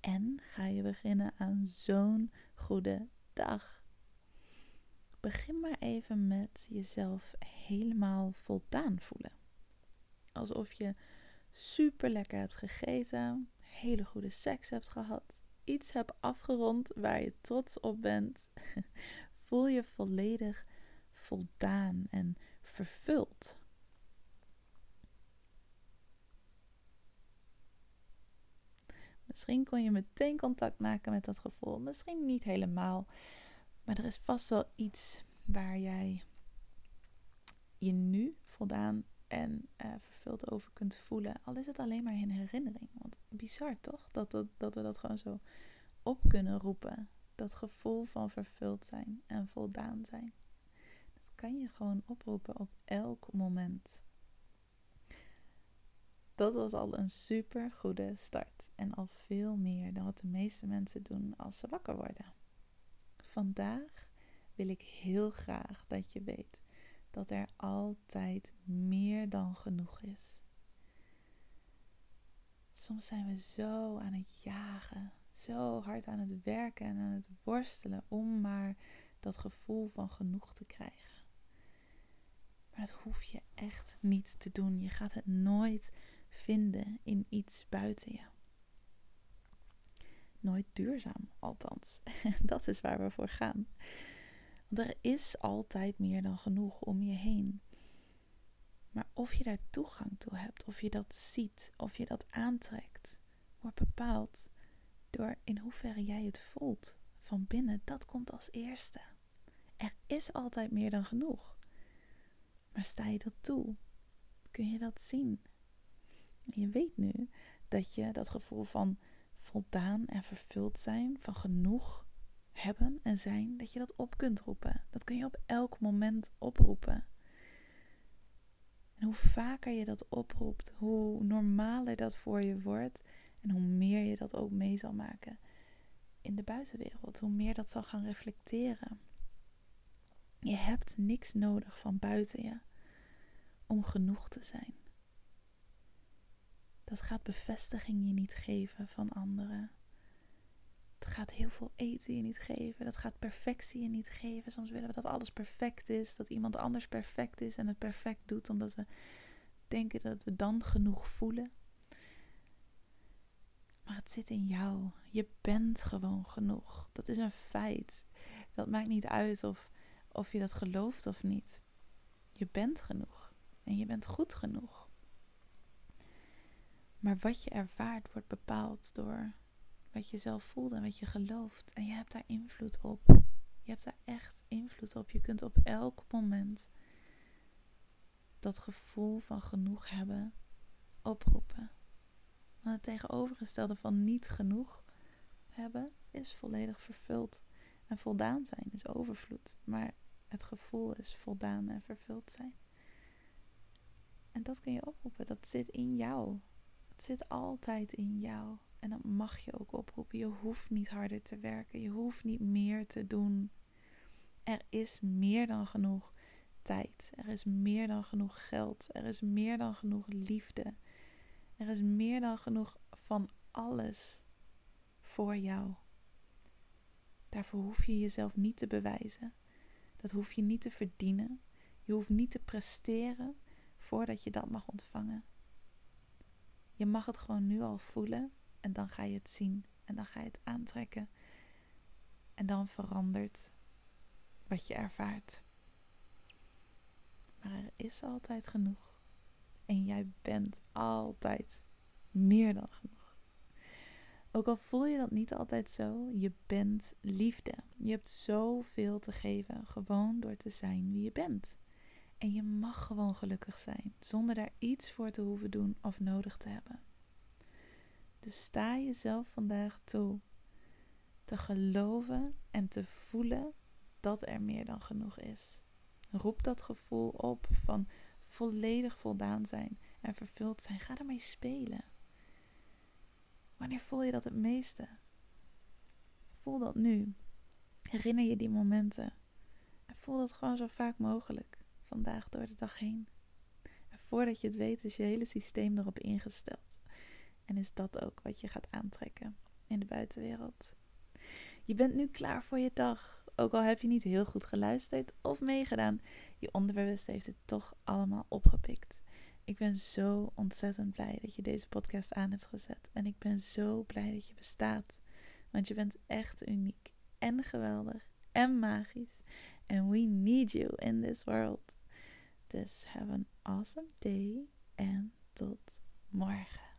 en ga je beginnen aan zo'n goede dag. Begin maar even met jezelf helemaal voldaan voelen. Alsof je super lekker hebt gegeten, hele goede seks hebt gehad, iets hebt afgerond waar je trots op bent. Voel je volledig voldaan en vervuld. Misschien kon je meteen contact maken met dat gevoel. Misschien niet helemaal. Maar er is vast wel iets waar jij je nu voldaan en uh, vervuld over kunt voelen. Al is het alleen maar in herinnering. Want bizar toch? Dat, dat, dat we dat gewoon zo op kunnen roepen. Dat gevoel van vervuld zijn en voldaan zijn. Dat kan je gewoon oproepen op elk moment dat was al een super goede start. En al veel meer dan wat de meeste mensen doen als ze wakker worden. Vandaag wil ik heel graag dat je weet dat er altijd meer dan genoeg is. Soms zijn we zo aan het jagen, zo hard aan het werken en aan het worstelen om maar dat gevoel van genoeg te krijgen. Maar dat hoef je echt niet te doen. Je gaat het nooit vinden in iets buiten je. Nooit duurzaam, althans. Dat is waar we voor gaan. Want er is altijd meer dan genoeg om je heen. Maar of je daar toegang toe hebt, of je dat ziet, of je dat aantrekt, wordt bepaald door in hoeverre jij het voelt van binnen. Dat komt als eerste. Er is altijd meer dan genoeg. Maar sta je dat toe? Kun je dat zien? Je weet nu dat je dat gevoel van voldaan en vervuld zijn, van genoeg hebben en zijn, dat je dat op kunt roepen. Dat kun je op elk moment oproepen. En hoe vaker je dat oproept, hoe normaler dat voor je wordt en hoe meer je dat ook mee zal maken in de buitenwereld, hoe meer dat zal gaan reflecteren. Je hebt niks nodig van buiten je om genoeg te zijn dat gaat bevestiging je niet geven van anderen. Het gaat heel veel eten je niet geven. Dat gaat perfectie je niet geven. Soms willen we dat alles perfect is. Dat iemand anders perfect is en het perfect doet. Omdat we denken dat we dan genoeg voelen. Maar het zit in jou. Je bent gewoon genoeg. Dat is een feit. Dat maakt niet uit of, of je dat gelooft of niet. Je bent genoeg. En je bent goed genoeg. Maar wat je ervaart wordt bepaald door wat je zelf voelt en wat je gelooft. En je hebt daar invloed op. Je hebt daar echt invloed op. Je kunt op elk moment dat gevoel van genoeg hebben oproepen. Want het tegenovergestelde van niet genoeg hebben is volledig vervuld. En voldaan zijn is overvloed. Maar het gevoel is voldaan en vervuld zijn. En dat kun je oproepen. Dat zit in jou. Zit altijd in jou. En dat mag je ook oproepen. Je hoeft niet harder te werken. Je hoeft niet meer te doen. Er is meer dan genoeg tijd. Er is meer dan genoeg geld. Er is meer dan genoeg liefde. Er is meer dan genoeg van alles voor jou. Daarvoor hoef je jezelf niet te bewijzen. Dat hoef je niet te verdienen. Je hoeft niet te presteren voordat je dat mag ontvangen. Je mag het gewoon nu al voelen en dan ga je het zien en dan ga je het aantrekken. En dan verandert wat je ervaart. Maar er is altijd genoeg. En jij bent altijd meer dan genoeg. Ook al voel je dat niet altijd zo, je bent liefde. Je hebt zoveel te geven, gewoon door te zijn wie je bent. En je mag gewoon gelukkig zijn, zonder daar iets voor te hoeven doen of nodig te hebben. Dus sta jezelf vandaag toe te geloven en te voelen dat er meer dan genoeg is. Roep dat gevoel op van volledig voldaan zijn en vervuld zijn. Ga ermee spelen. Wanneer voel je dat het meeste? Voel dat nu. Herinner je die momenten. En voel dat gewoon zo vaak mogelijk. Vandaag door de dag heen. En voordat je het weet is je hele systeem erop ingesteld. En is dat ook wat je gaat aantrekken in de buitenwereld. Je bent nu klaar voor je dag. Ook al heb je niet heel goed geluisterd of meegedaan, je onderbewust heeft het toch allemaal opgepikt. Ik ben zo ontzettend blij dat je deze podcast aan hebt gezet. En ik ben zo blij dat je bestaat. Want je bent echt uniek en geweldig en magisch. And we need you in this world. Dus have an awesome day en tot morgen.